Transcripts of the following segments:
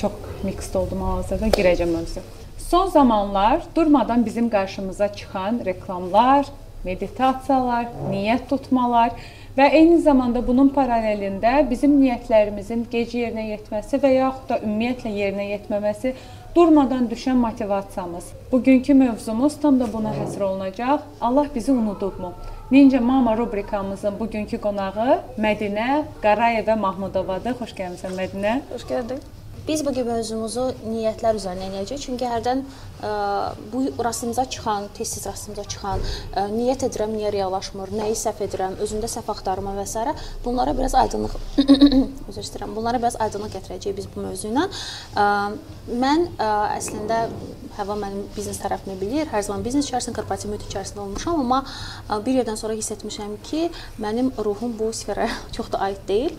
çox mixed oldum hal-hazırda girəcəm mövzuya. Son zamanlar durmadan bizim qarşımıza çıxan reklamlar, meditasiyalar, niyyət tutmalar və eyni zamanda bunun paralelində bizim niyyətlərimizin gec yerinə yetməsi və yaxud da ümumiyyətlə yerinə yetməməsi durmadan düşən motivasiyamız. Bugünkü mövzumuz tam da buna həsr olunacaq. Allah bizi unudubmu? Ninja Mama rubrikamızın bugünkü qonağı Mədinə Qarayeva Mahmudovadır. Xoş gəlmisən Mədinə. Xoş gəldin. Biz bu gün mövzumuzu niyyətlər üzərinə eləyəcəyik. Çünki hərdən ə, bu rastımıza çıxan, tez-tez rastımıza çıxan, ə, niyyət edirəm, niyə reallaşmır, nəyi səhv edirəm, özümdə səhv axtarma və s. bunlara biraz aydınlıq üzr istəyirəm. Bunlara biraz aydınlıq gətirəcəyik biz bu mövzu ilə. Ə, mən ə, əslində Həva mənim biznes tərəfimi bilir. Hər zaman biznes içərisində, korporativ mühit içərisində olmuşam, amma bir yerdən sonra hiss etmişəm ki, mənim ruhum bu sferə çox da aid deyil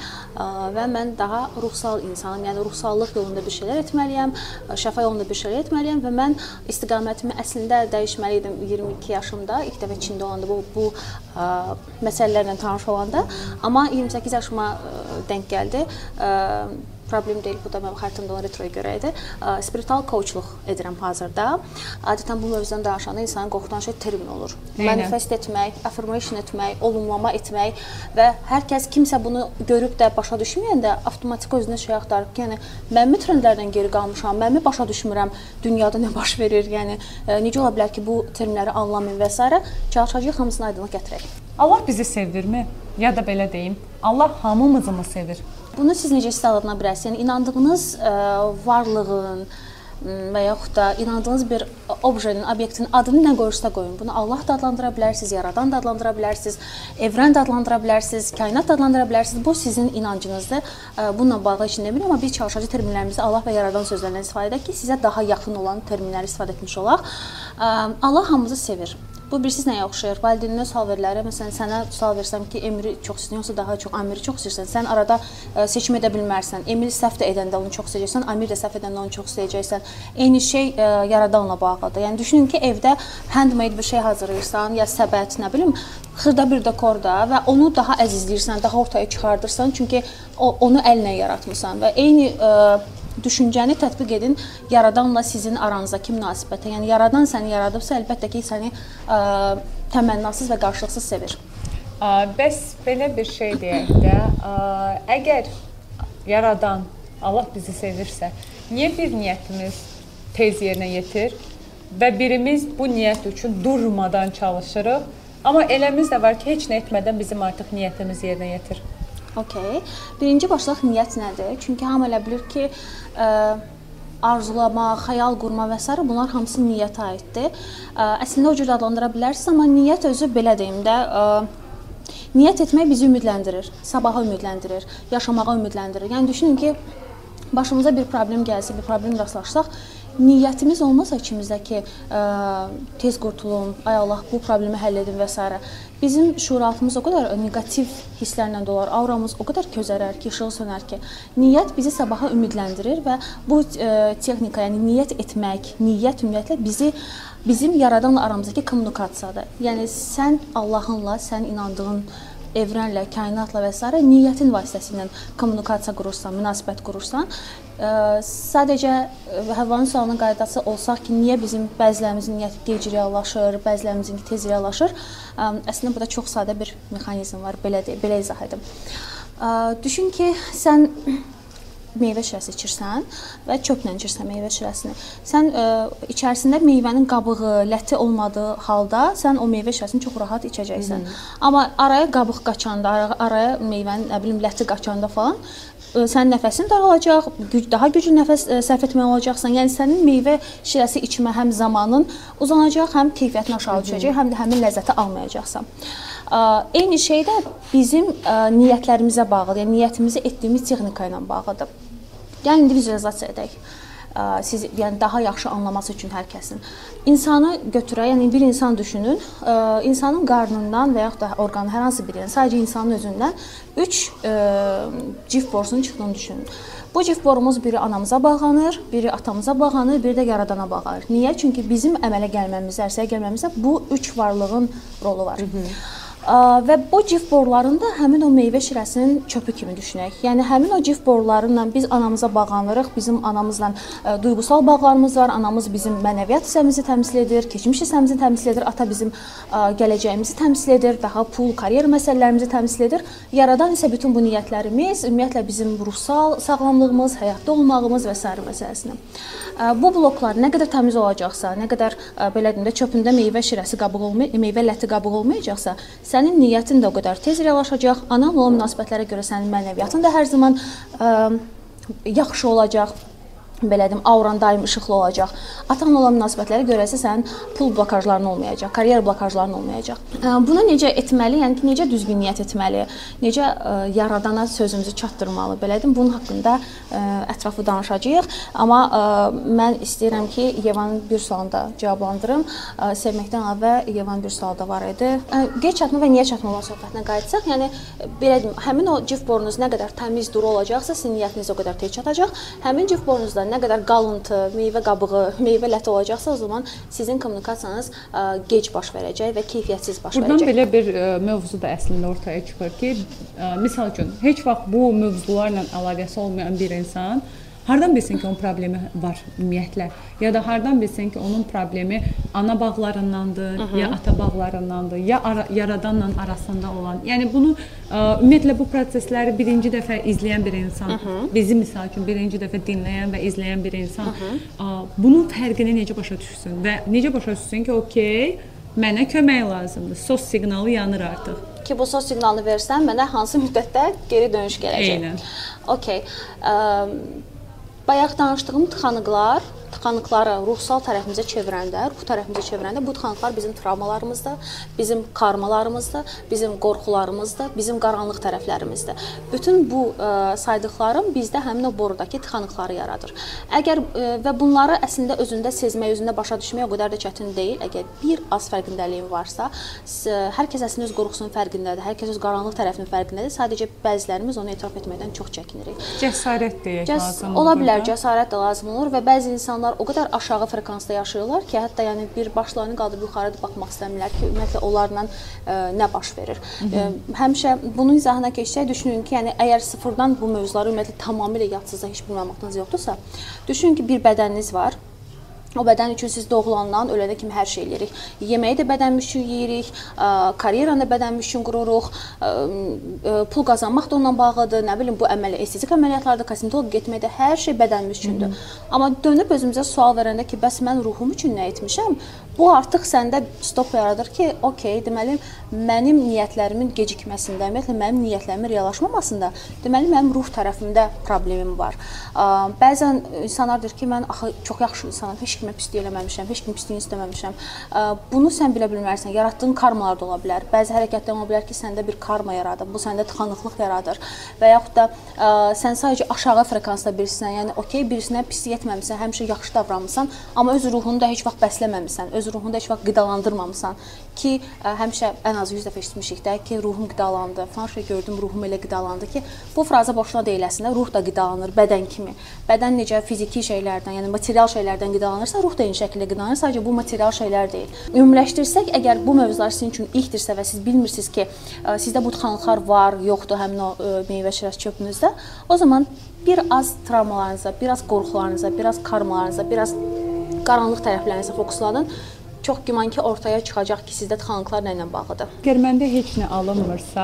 və mən daha ruhsal insanam. Yəni ruhsallıq yolunda bir şeylər etməliyəm, şəfa yolunda bir şeylər etməliyəm və mən istiqamətimi əslində dəyişməli idim 22 yaşımda, ilk dəfə Çində olanda bu bu ə, məsələlərlə tanış olanda, amma 28 yaşıma ə, denk gəldi. Ə, problem deyil. Bu da mənim xəritəmdə olan retroya görə idi. Spiritual coachluq edirəm hazırda. Adətən bu mövzudan danışanda insanın qorxudan şey termin olur. Eynən. Manifest etmək, affirmation etmək, olumlama etmək və hər kəs kimsə bunu görüb də başa düşməyəndə avtomatik özünə şey axtarır ki, yəni mən mi trendlərdən geri qalmışam, mən mi başa düşmürəm dünyada nə baş verir, yəni necə ola bilər ki, bu terminləri anlamayım və s. çalışacağıq hamısını aydınlıq gətirək. Allah bizi sevirmi? Ya da belə deyim, Allah hamımızı mı sevir? Bunu siz necə istifadəlana bilərsiniz? Yəni inandığınız ə, varlığın və yaxud da inandığınız bir objenin, obyektin adını nə qoyursa qoyun. Bunu Allah da adlandıra bilərsiniz, yaradan da adlandıra bilərsiniz, evrən də adlandıra bilərsiniz, kainat da adlandıra bilərsiniz. Bu sizin inancınızdır. Bununla bağlı heç nə bilmirəm, amma biz çalışacağıq terminlərimizi Allah və yaradan sözlərindən istifadə edək ki, sizə daha yaxın olan terminləri istifadə etmiş olaq. Allah hamımızı sevir. Bu bilirsiniz nəyə oxşayır? Valideynin sual verirlər. Məsələn, sənə sual versəm ki, Emiri çox istəyirsən, yoxsa daha çox Amiri çox istəyirsən, sən arada ə, seçim edə bilmərsən. Emir səhv də edəndə onu çox sevəcəksən, Amir də səhv edəndə onu çox sevəcəksən. Eyni şey ə, yaradanla bağlıdır. Yəni düşünün ki, evdə handmade bir şey hazırlayırsan, ya səbət, nə bilim, xırda bir dekorda və onu daha əzizləyirsən, daha ortaya çıxardırsan, çünki o, onu əllə yaratmısan və eyni ə, düşüncəni tətbiq edin yaradanla sizin aranızdakı münasibətə. Yəni yaradan səni yaradıbsa, əlbəttə ki, səni ə, təmənnasız və qarşılıqsız sevir. Ə, bəs belə bir şey deyək də, ə, əgər yaradan Allah bizi sevirsə, niyə bir niyyətimiz tez yerinə yetir və birimiz bu niyyət üçün durmadan çalışırıq, amma eləmiz də var ki, heç nə etmədən bizim artıq niyyətimiz yerinə yetir. Okay. Birinci başlıq niyyət nədir? Çünki hamı elə bilir ki, ə, arzulama, xəyal qurma və s. bunlar hamısı niyyətə aiddir. Ə, əslində o cür adlandıra bilərsiniz, amma niyyət özü belə deyim də, ə, niyyət etmək bizi ümidləndirir, sabaha ümidləndirir, yaşamağa ümidləndirir. Yəni düşünün ki, başımıza bir problem gəlsə, bir problem rastlaşsaq, niyyətimiz olmasa içimizdəki ə, tez qurtulum, ay Allah bu problemi həll edin və s. bizim şuuraltımız o qədər neqativ hisslərlə dolar, auramız o qədər közərər ki, işığı sönər ki, niyyət bizi sabaha ümidləndirir və bu ə, texnika, yəni niyyət etmək, niyyət ümumiyyətlə bizi bizim yaradanla aramızdakı kommunikasiyadır. Yəni sən Allahınla, sən inandığın evrənlə, kainatla və s. niyyətin vasitəsilə kommunikasiya qurursan, münasibət qurursan, sadəcə Həvvanın sualının qaydası olsaq ki, niyə bizim bəzilərimizin niyyəti gec reallaşır, bəzilərimizin tez reallaşır? Əslində burada çox sadə bir mexanizm var, belə deyə, belə izah edim. Düşün ki, sən meyvə şirəsi içirsən və çöplə içirsən meyvə şirəsini. Sən ə, içərisində meyvənin qabığı, ləti olmadığı halda sən o meyvə şirəsini çox rahat içəcəksən. Hı -hı. Amma araya qabıq qaçanda, araya, araya meyvənin nə bilim ləti qaçanda falan sənin nəfəsin daralacaq, daha güclü nəfəs sərf etməli olacaqsan. Yəni sənin meyvə şirəsi içmə həm zamanın uzanacaq, həm keyfiyyətin aşağı düşəcək, həm də həmin ləzzəti almayacaqsan. Eyni şey də bizim niyyətlərimizə bağlıdır. Yəni niyyətimizi etdiyimiz texnika ilə bağlıdır. Gəlin indi vizualizasiya edək. Siz yəni daha yaxşı anlaması üçün hər kəsin. İnsanı götürək, yəni bir insan düşünün. İnsanın qarnından və yaxud da orqanın hər hansı birindən, sadəcə insanın özündən 3 cif borusunun çıxdığını düşünün. Bu cif borumuz biri anamıza bağlanır, biri atamıza bağlanır, biri də yaradana bağlanır. Niyə? Çünki bizim əmələ gəlməmizdə, ərsəyə gəlməmizdə bu üç varlığın rolu var. Hı -hı. Və bu cif borularını da həmin o meyvə şirəsinin çöpü kimi düşünək. Yəni həmin o cif borularıyla biz anamıza bağlanırıq. Bizim anamızla duyğusal bağlarımız var. Anamız bizim mənəviyyat hissəmizi təmsil edir, keçmiş hissəmizi təmsil edir. Ata bizim gələcəyimizi təmsil edir, daha pul, karyera məsələlərimizi təmsil edir. Yaradan isə bütün bu niyyətlərimiz ümumiyyətlə bizim ruhsal sağlamlığımız, həyatda olmağımız və sair məsələsinə. Bu bloklar nə qədər təmiz olacaqsa, nə qədər belə deyim də çöpündə meyvə şirəsi qabığı olmay, meyvə ləti qabığı olmayacaqsa, sənin niyyətin də o qədər tez reallaşacaq. Ananla münasibətlərə görə sənin mənəviyyatın da hər zaman ə, yaxşı olacaq belə deyim, auran daim işıqlı olacaq. Atanla olan münasibətlərə görə isə sənin pul blokajların olmayacaq, karyera blokajların olmayacaq. Bunu necə etməli? Yəni ki, necə düzgün niyyət etməli? Necə ə, yaradana sözümüzü çatdırmalı? Belə deyim, bunun haqqında ə, ətraflı danışacağıq. Amma ə, mən istəyirəm ki, Yevanın bir sualını da cavablandırım. Ə, sevməkdən əvvəl Yevanın bir sualı da var idi. Ə, gec çatma və niyə çatma olan söhbətinə qayıtsaq, yəni belə deyim, həmin o cif borunuz nə qədər təmiz, duru olacaqsa, sizin niyyətiniz o qədər tez çatacaq. Həmin cif borunuzda nə qədər qalıntı, meyvə qabığı, meyvə ləti olacaqsa, o zaman sizin kommunikasiyanız ə, gec baş verəcək və keyfiyyətsiz baş Buradan verəcək. belə bir ə, mövzu da əslində ortaya çıxır ki, ə, misal üçün heç vaxt bu mövzularla əlaqəsi olmayan bir insan hardan bilsin ki, onun problemi var ümumiyyətlə? Ya da hardan bilsin ki, onun problemi ana bağlarındandır, Hı -hı. ya ata bağlarındandır, ya ara, yaradanla arasında olan. Yəni bunu ə, ümumiyyətlə bu prosesləri birinci dəfə izləyən bir insan, Hı -hı. bizi misal üçün birinci dəfə dinləyən və izləyən bir insan Hı -hı. Ə, bunun fərqini necə başa düşsün və necə başa düşsün ki, okey, mənə kömək lazımdır. Sos siqnalı yanır artıq. ki bu sos siqnalını versən, mənə hansı müddətdə geri dönüş gələcək? Eynən. Okay. Ə, bayaq danışdığım tıxanıqlar, tıxanıqları ruhsal tərəfimizə çevirəndə, ruh tərəfimizə çevirəndə bu tıxanıqlar bizim travmalarımızdır, bizim karmalarımızdır, bizim qorxularımızdır, bizim qaranlıq tərəflərimizdir. Bütün bu ə, saydıqlarım bizdə həmin o borudakı tıxanıqları yaradır. Əgər ə, və bunları əslində özündə sezmək, özündə başa düşmək o qədər də çətin deyil. Əgər bir az fərqindəliyin varsa, s- hər kəs əslində öz qorxusunun fərqindədir, hər kəs öz qaranlıq tərəfinin fərqindədir. Sadəcə bəzilərimiz onu etiraf etməkdən çox çəkinirik. Cəsarət deyək Cəs lazım. ola bilər, cəsarət də lazım olur və bəzi insanlar o qədər aşağı frekansda yaşayırlar ki, hətta yəni bir başlarını qaldırıb yuxarı baxmaq istəmirlər ki, ümumiyyətlə onlarla ə, nə baş verir. Ə, həmişə bunun izahına keçsək düşünün ki, yəni əgər sıfırdan bu mövzuları ümumiyyətlə tamamilə yadsızda heç bilməyiniz yoxdursa, düşünün ki, bir bədəniniz var. O bədən üçün siz doğulandan ölənə kimi hər şey eləyirik. Yeməyi də bədənimiz üçün yeyirik, karyeranı da bədənimiz üçün qururuq, pul qazanmaq da onunla bağlıdır. Nə bilim bu əməli estetik əməliyyatlarda, kosmetoloq getmək də hər şey bədənimiz üçündür. Amma dönüb özümüzə sual verəndə ki, bəs mən ruhum üçün nə etmişəm? Bu artıq səndə stop yaradır ki, okey, deməli mənim niyyətlərimin gecikməsində, ümumiyyətlə mənim niyyətlərimin reallaşmamasında, deməli mənim ruh tərəfimdə problemim var. Bəzən insanlar deyir ki, mən axı çox yaxşı insanam, heç kimə pislik eləməmişəm, heç kim pisliyini istəməmişəm. Bunu sən bilə bilmərsən. Yaratdığın karmalar da ola bilər. Bəzi hərəkətlər ola bilər ki, səndə bir karma yaradır. Bu səndə tıxanıqlıq yaradır. Və yaxud da ə, sən sadəcə aşağı frekansda birisinə, yəni okey, birisinə pislik etməmisən, həmişə yaxşı davranmısan, amma öz ruhunu da heç vaxt bəsləməmisən, öz ruhunu da heç vaxt qidalandırmamısan ki, ə, həmişə ən az 100 dəfə eşitmişik də ki, ruhum qidalandı. Falan şey gördüm, ruhum elə qidalandı ki, bu fraza boşuna deyil əslində. Ruh da qidalanır bədən kimi. Bədən necə fiziki şeylərdən, yəni material şeylərdən qidalanırsa, ruh da eyni şəkildə qidalanır. Sadəcə bu material şeylər deyil. Ümumiləşdirsək, əgər bu mövzular sizin üçün ilkdirsə və siz bilmirsiniz ki, ə, sizdə bu tıxanıqlar var, yoxdur həmin o ə, meyvə şirəsi çöpünüzdə, o zaman bir az travmalarınıza, biraz qorxularınıza, biraz karmalarınıza, biraz qaranlıq tərəflərinizə fokuslanın. Çox güman ki, ortaya çıxacaq ki, sizdə tıxanıqlar nə ilə bağlıdır. Əgər məndə heç nə alınmırsa,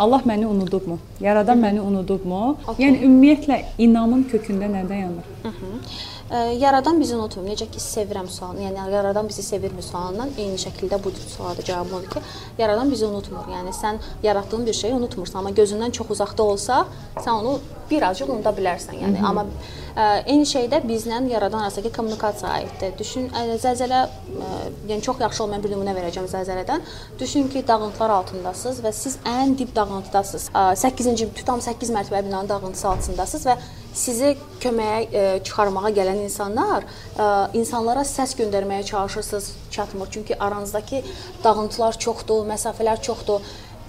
Allah məni unudubmu? Yaradan məni unudubmu? Okey. Yəni ümumiyyətlə inamın kökündə nə dayanır? Ə, Yaradan bizi unutmur. Necə ki sevirəm sualını, yəni yaradan bizi sevirmi sualından eyni şəkildə bu suala da cavabım odur ki, yaradan bizi unutmur. Yəni sən yaratdığın bir şeyi unutmursan, amma gözündən çox uzaqda olsa, sən onu birazcıq unuda bilərsən. Yəni amma ə, eyni şeydə bizlə yaradan arasındakı kommunikasiya aiddir. Düşün, ə, zəlzələ ə, yəni çox yaxşı olmayan bir nümunə verəcəm zəlzələdən. Düşün ki, dağıntılar altındasınız və siz ən dib dağıntıdasınız. 8-ci tutam 8 mərtəbəli binanın dağıntısı altındasınız və sizi köməyə ə, çıxarmağa gələn insanlar ə, insanlara səs göndərməyə çalışırsınız, çatmır. Çünki aranızdakı dağıntılar çoxdur, məsafələr çoxdur.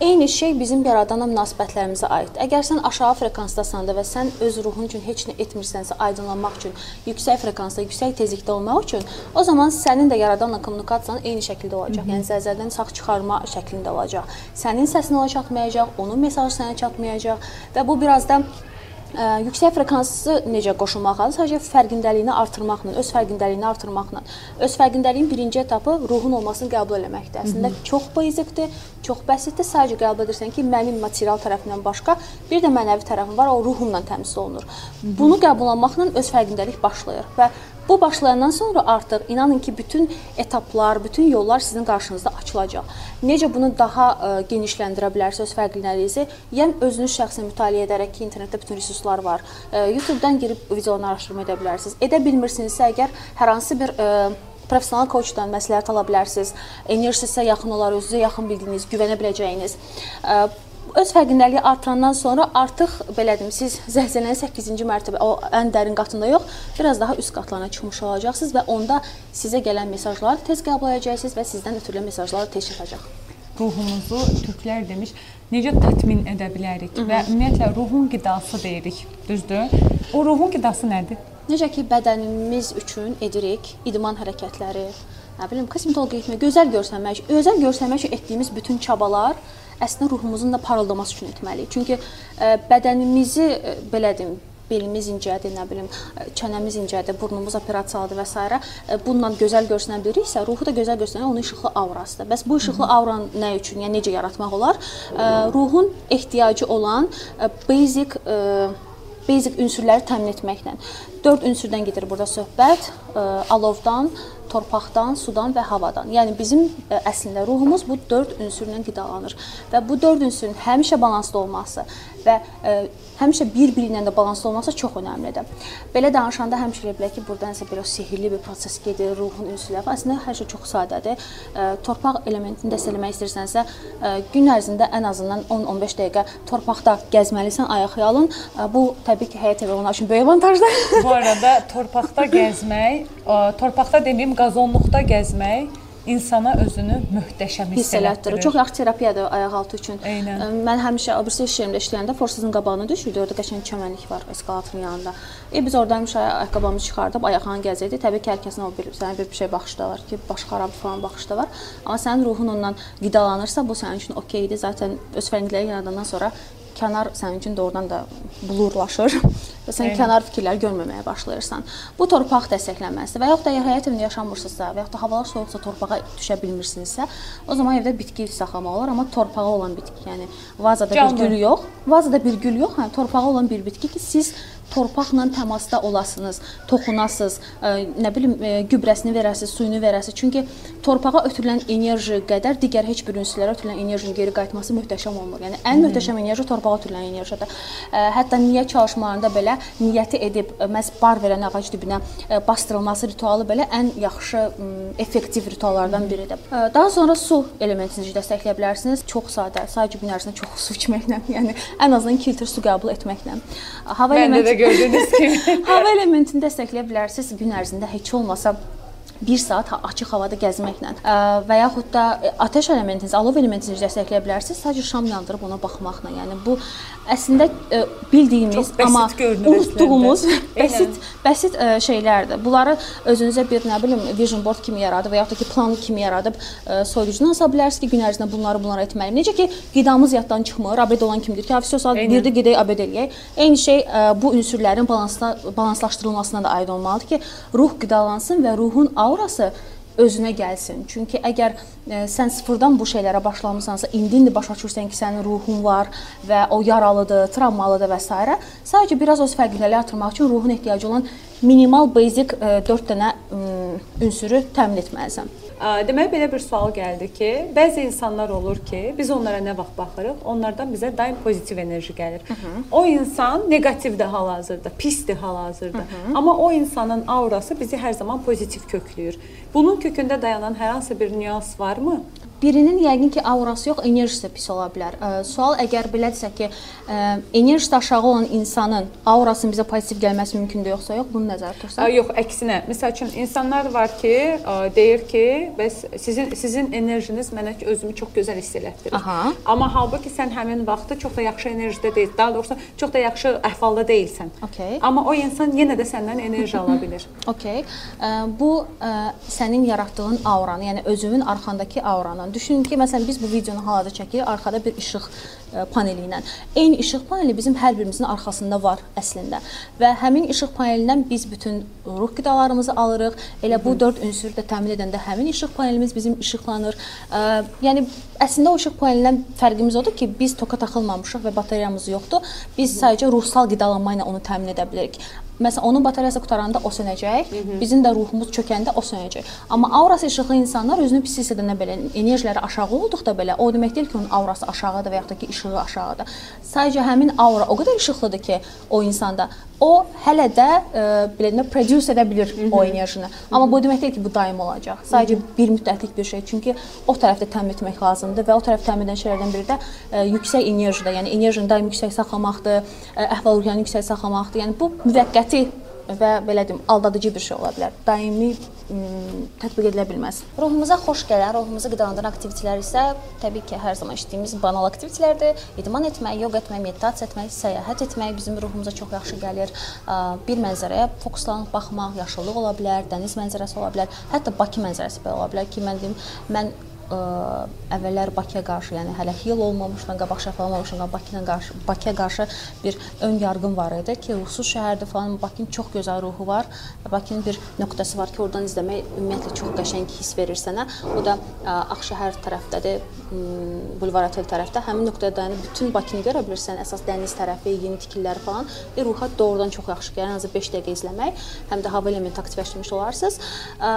Eyni şey bizim yaradana münasibətlərimizə aiddir. Əgər sən aşağı frekansdasansa və sən öz ruhun üçün heç nə etmirsənsə, aydınlanmaq üçün, yüksək frekansda, yüksək tezlikdə olmaq üçün, o zaman sənin də yaradanla kommunikasiyan eyni şəkildə olacaq. Hı -hı. Yəni zəlzələdən sağ çıxarma şəklində olacaq. Sənin səsin ona çatmayacaq, onun mesajı sənə çatmayacaq və bu biraz da Ə, yüksək frekansı necə qoşulmalıdır? Sadəcə fərqindəliyini artırmaqla, öz fərqindəliyini artırmaqla. Öz fərqindəliyin birinci etapı ruhun olmasını qəbul etməkdir. Əslində Hı -hı. çox basicdir, çox bəsitdir. Sadəcə qəbul edirsən ki, mənim material tərəfindən başqa bir də mənəvi tərəfim var, o ruhumla təmsil olunur. Hı -hı. Bunu qəbul etməklə öz fərqindəlik başlayır və Bu başlayandan sonra artıq inanın ki, bütün etaplar, bütün yollar sizin qarşınızda açılacaq. Necə bunu daha ə, e, genişləndirə bilərsiniz fərqliliğinizi? Yəni özünüz şəxsən mütaliə edərək ki, internetdə bütün resurslar var. Ə, e, YouTube-dan girib videolarını araşdırma edə bilərsiniz. Edə bilmirsinizsə əgər hər hansı bir ə, e, professional koçdan məsləhət ala bilərsiniz. Enerjisi sizə yaxın olar, özünüzə yaxın bildiyiniz, güvənə biləcəyiniz. Ə, öz fərqindəliyi artırandan sonra artıq belə deyim, siz zəlzələnin 8-ci mərtəbə, o ən dərin qatında yox, biraz daha üst qatlarına çıxmış olacaqsınız və onda sizə gələn mesajları tez qəbul edəcəksiniz və sizdən ötürülən mesajlar tez çatacaq. Ruhumuzu türklər demiş, necə tətmin edə bilərik Hı -hı. və ümumiyyətlə ruhun qidası deyirik, düzdür? O ruhun qidası nədir? Necə ki bədənimiz üçün edirik idman hərəkətləri, nə bilim, kosmetologiya etmək, gözəl görsənmək, özəl görsənmək üçün etdiyimiz bütün çabalar əslində ruhumuzun da parıldaması üçün etməliyik. Çünki ə, e, bədənimizi ə, e, belə deyim, belimiz incədir, nə bilim, e, çənəmiz incədir, burnumuz operasiyalıdır və s. bununla gözəl görsənə biliriksə, ruhu da gözəl görsənən onun işıqlı aurasıdır. Bəs bu işıqlı auran nə üçün, yəni necə yaratmaq olar? Ruhun ehtiyacı olan basic basic ünsürləri təmin etməklə. 4 ünsürdən gedir burada söhbət. Alovdan, torpaqdan, sudan və havadan. Yəni bizim ə, əslində ruhumuz bu 4 ünsürlə qidalanır və bu 4 ünsürün həmişə balansda olması və ə, həmişə bir-biri ilə də balanslı olması çox əhəmiylidir. Belə danışanda həmişə elə bilər ki, burada nəsə belə sehirli bir proses gedir, ruhun ünsürləri. Əslində hər şey çox sadədir. Ə, torpaq elementini dəstəkləmək istəyirsənsə, ə, gün ərzində ən azından 10-15 dəqiqə torpaqda gəzməlisən, ayaqyalın. Ə, bu təbii ki, həyat evi onlar üçün böyük avantajdır. bu arada torpaqda gəzmək, ə, torpaqda deməyim, qazonluqda gəzmək insana özünü möhtəşəm hiss elətdirir. Çox yaxşı terapiyadır ayaqaltı üçün. Eynən. Mən həmişə obrisi iş yerimdə işləyəndə forsuzun qabağına düşürdü. Orada qəşəng çəmənlik var eskalatorun yanında. E biz oradan həmişə ayaqqabımızı çıxardıb ayaqan gəzirdik. Təbii ki, hər kəsin o bir sənə bir, şey baxışda var ki, baş xarab falan baxışda var. Amma sənin ruhun ondan qidalanırsa, bu sənin üçün okeydir. Zaten öz fərqləri yaradandan sonra kənar sənin üçün doğrudan da blurlaşır və sən Eyni. kənar fikirlər görməməyə başlayırsan. Bu torpaq dəstəklənməsi və yaxud da əgər həyat evində yaşamırsınızsa və yaxud da havalar soyuqsa torpağa düşə bilmirsinizsə, o zaman evdə bitki saxlamaq olar, amma torpağa olan bitki, yəni vazada Canlı. bir gül yox, vazada bir gül yox, hə, torpağa olan bir bitki ki, siz torpaqla təmasda olasınız, toxunasınız, ə, nə bilim ə, gübrəsini verəsiniz, suyunu verəsiniz. Çünki torpağa ötürülən enerji qədər digər heç bir ünsürlərə ötürülən enerjinin geri qayıtması möhtəşəm olmur. Yəni ən möhtəşəm enerji torpağa ötürülən enerjidir. Ə, hətta niyyət çalışmalarında belə niyyəti edib məhz bar verən ağac dibinə bastırılması ritualı belə ən yaxşı effektiv rituallardan biridir. Daha sonra su elementini dəstəkləyə bilərsiniz. Çox sadə, sadəcə gün ərzində çox su içməklə, yəni ən azından 2 litr su qəbul etməklə. Hava elementi gördüyünüz kimi. Hava elementini dəstəkləyə bilərsiniz gün ərzində heç olmasa 1 saat açıq havada gəzməklə və yaxud da e, atəş elementinizi, alov elementini dəstəkləyə bilərsiniz, sadəcə şam yandırıb ona baxmaqla. Yəni bu əslində e, bildiyimiz amma unutduğumuz bəsit bəsit e, şeylərdir. Bunları özünüzə bir nə bilim vision board kimi yaradıb və yaxud da ki plan kimi yaradıb soyuducudan asa bilərsiniz ki, gün ərzində bunları bunları etməliyəm. Necə ki qidamız yaddan çıxmır, abed olan kimidir ki, avsiyo saat 1-də gedək abed eləyək. Eyni şey bu ünsürlərin balansla balanslaşdırılmasına da aid olmalıdır ki, ruh qidalansın və ruhun aurası özünə gəlsin. Çünki əgər ə, e, sən sıfırdan bu şeylərə başlamısansa, indi-indi başa düşürsən ki, sənin ruhun var və o yaralıdır, travmalıdır və s. sadəcə biraz öz fərqliliyi artırmaq üçün ruhun ehtiyacı olan minimal basic 4 e, dənə ə, ünsürü təmin etməlisən. Deməli belə bir sual gəldi ki, bəzi insanlar olur ki, biz onlara nə vaxt baxırıq, onlardan bizə daim pozitiv enerji gəlir. Hı -hı. O insan neqativdir hal-hazırda, pisdir hal-hazırda. Amma o insanın aurası bizi hər zaman pozitiv kökləyir. Bunun kökündə dayanan hər hansı bir nüans varmı? Birinin yəqin ki, aurası yox, enerjisi pis ola bilər. Ə, sual əgər belədirsə ki, ə, enerjisi aşağı olan insanın aurasının bizə pozitiv gəlməsi mümkündür yoxsa yox, bunu nəzərdə tutursan? Yox, əksinə. Məsəl üçün insanlar var ki, ə, deyir ki, bəs sizin sizin enerjiniz mənə ki, özümü çox gözəl hiss elətdirir. Aha. Amma halbuki sən həmin vaxtı çox da yaxşı enerjidə deyilsən. Daha doğrusu çox da yaxşı əhvalda deyilsən. Okay. Amma o insan yenə də səndən enerji ala bilər. Okay. Ə, Bu ə, sənin yaratdığın auranı, yəni özünün arxandakı auranı. Düşünün ki, məsələn biz bu videonu hal-hazırda çəkirik, arxada bir işıq ə, paneli ilə. Eyni işıq paneli bizim hər birimizin arxasında var əslində. Və həmin işıq panelindən biz bütün ruh qidalarımızı alırıq. Elə bu 4 ünsürü də təmin edəndə həmin işıq panelimiz bizim işıqlanır. Ə, Yəni əslində o işıq panelindən fərqimiz odur ki, biz toka taxılmamışıq və bateriyamız yoxdur. Biz sadəcə ruhsal qidalanma ilə onu təmin edə bilərik. Məsələn, onun batareyası qutaranda o sönəcək, bizim də ruhumuz çökəndə o sönəcək. Amma aurası işıqlı insanlar özünü pis hiss edəndə belə enerjiləri aşağı olduqda belə o demək deyil ki, onun aurası aşağıdır və yaxud da ki, işığı aşağıdır. Sadəcə həmin aura o qədər işıqlıdır ki, o insanda o hələ də e, belə produce edə bilir o enerjini. Amma bu demək deyil ki, bu daim olacaq. Sadəcə bir müddətlik bir şey. Çünki o tərəfdə təmin etmək lazımdır və o tərəf təmin edən şeylərdən biri də e, yüksək enerjidə, yəni enerjini daim yüksək saxlamaqdır, e, əhval-ruhiyyəni yüksək saxlamaqdır. Yəni bu müvəqqəti və belə deyim, aldadıcı bir şey ola bilər. Daimi tətbiq edilə bilməz. Ruhumuza xoş gələn, ruhumuzu qidalandıran aktivitetlər isə təbii ki, hər zaman işlədiyimiz banal aktivitetlərdir. İdman etmək, yoga etmək, meditasiya etmək, səyahət etmək bizim ruhumuza çox yaxşı gəlir. Bir mənzərəyə fokuslanıb baxmaq, yaşıllıq ola bilər, dəniz mənzərəsi ola bilər, hətta Bakı mənzərəsi belə ola bilər ki, mən deyim, mən ə, əvvəllər Bakıya qarşı, yəni hələ yil olmamışdan qabaq şəfalanmamışdan qabaq Bakıya qarşı Bakıya qarşı bir ön yarğım var idi ki, ruhsuz şəhərdir falan, Bakının çox gözəl ruhu var. Bakının bir nöqtəsi var ki, oradan izləmək ümumiyyətlə çox qəşəng hiss verir sənə. O da ə, Ağşəhər tərəfdədir, Bulvar Otel tərəfdə. Həmin nöqtədə dayanıb bütün Bakını görə bilirsən, əsas dəniz tərəfi, yeni tikililər falan. Və ruha doğrudan çox yaxşı gəlir. Ən azı 5 dəqiqə izləmək, həm də hava elementi aktivləşdirmiş olarsınız. Ə,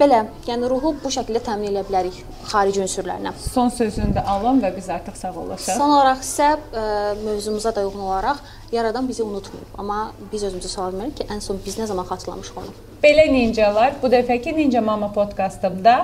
belə, yəni ruhu bu şəkildə təmin edə bilərik xarici ünsürlərlə. Son sözünü də alım və biz artıq sağollaşaq. Son olaraq isə ə, mövzumuza da uyğun olaraq yaradan bizi unutmayıb. Amma biz özümüzə sual vermərik ki, ən son biz nə zaman xatırlamışıq onu. Belə ninjalar, bu dəfəki Ninja Mama podkastımda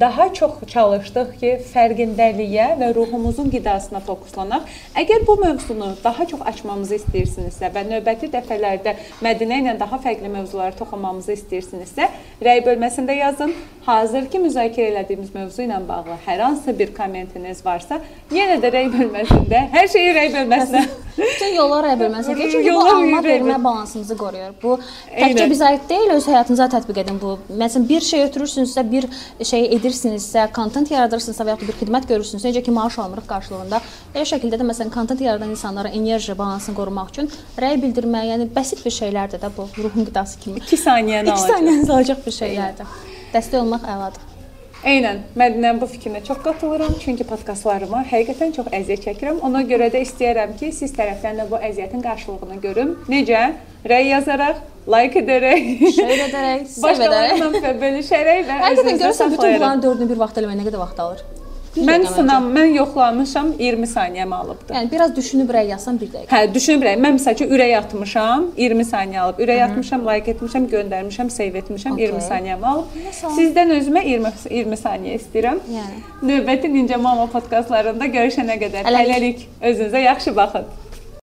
daha çox çalışdıq ki, fərqindəliyə və ruhumuzun qidasına fokuslanaq. Əgər bu mövzunu daha çox açmamızı istəyirsinizsə və növbəti dəfələrdə Mədinə ilə daha fərqli mövzulara toxunmamızı istəyirsinizsə, rəy bölməsində yazın. Hazırki müzakirə elədiyimiz mövzu ilə bağlı hər hansı bir kommentiniz varsa, yenə də rəy bölməsində, hər şeyi rəy bölməsinə Bütün yollar rəy bölməsinə keçir. Çünki bu alma vermə balansımızı qoruyur. Bu təkcə bizə aid deyil, öz həyatınıza tətbiq edin bu. Məsələn, bir şey ötürürsünüzsə, bir şey edirsinizsə, kontent yaradırsınızsa və ya bir xidmət görürsünüzsə, necə ki maaş almırıq qarşılığında, elə şəkildə də məsələn kontent yaradan insanlara enerji balansını qorumaq üçün rəy bildirmək, yəni bəsit bir şeylərdir də bu ruhun qidası kimi. 2 saniyəni 2 alacaq. saniyəniz alacaq bir şeylərdir. Dəstək olmaq əladır. Eynən, Mədinənin bu fikrinə çox qatılıram, çünki podkastlarıma həqiqətən çox əziyyət çəkirəm. Ona görə də istəyirəm ki, siz tərəfdən də bu əziyyətin qarşılığını görüm. Necə? Rəy yazaraq, like edərək, Şöyle edərək, sev edərək. başqalarıyla bölüşərək və Həqiqətən görürsən bütün bunların dördünü bir vaxtda eləmək nə qədər vaxt alır? Mən sınam, mən yoxlamışam, 20 saniyəmi alıbdı. Yəni biraz düşünüb rəy yazsan bir dəqiqə. Hə, düşünürəm. Mən məsəl üçün ürək atmışam, 20 saniyə alıb. Ürək atmışam, like etmişəm, göndərmişəm, save etmişəm, Okey. 20 saniyəmi alıb. Sizdən özümə 20 20 saniyə istəyirəm. Yəni. Növbəti Ninja Mama podkastlarında görüşənə qədər hələlik özünüzə yaxşı baxın.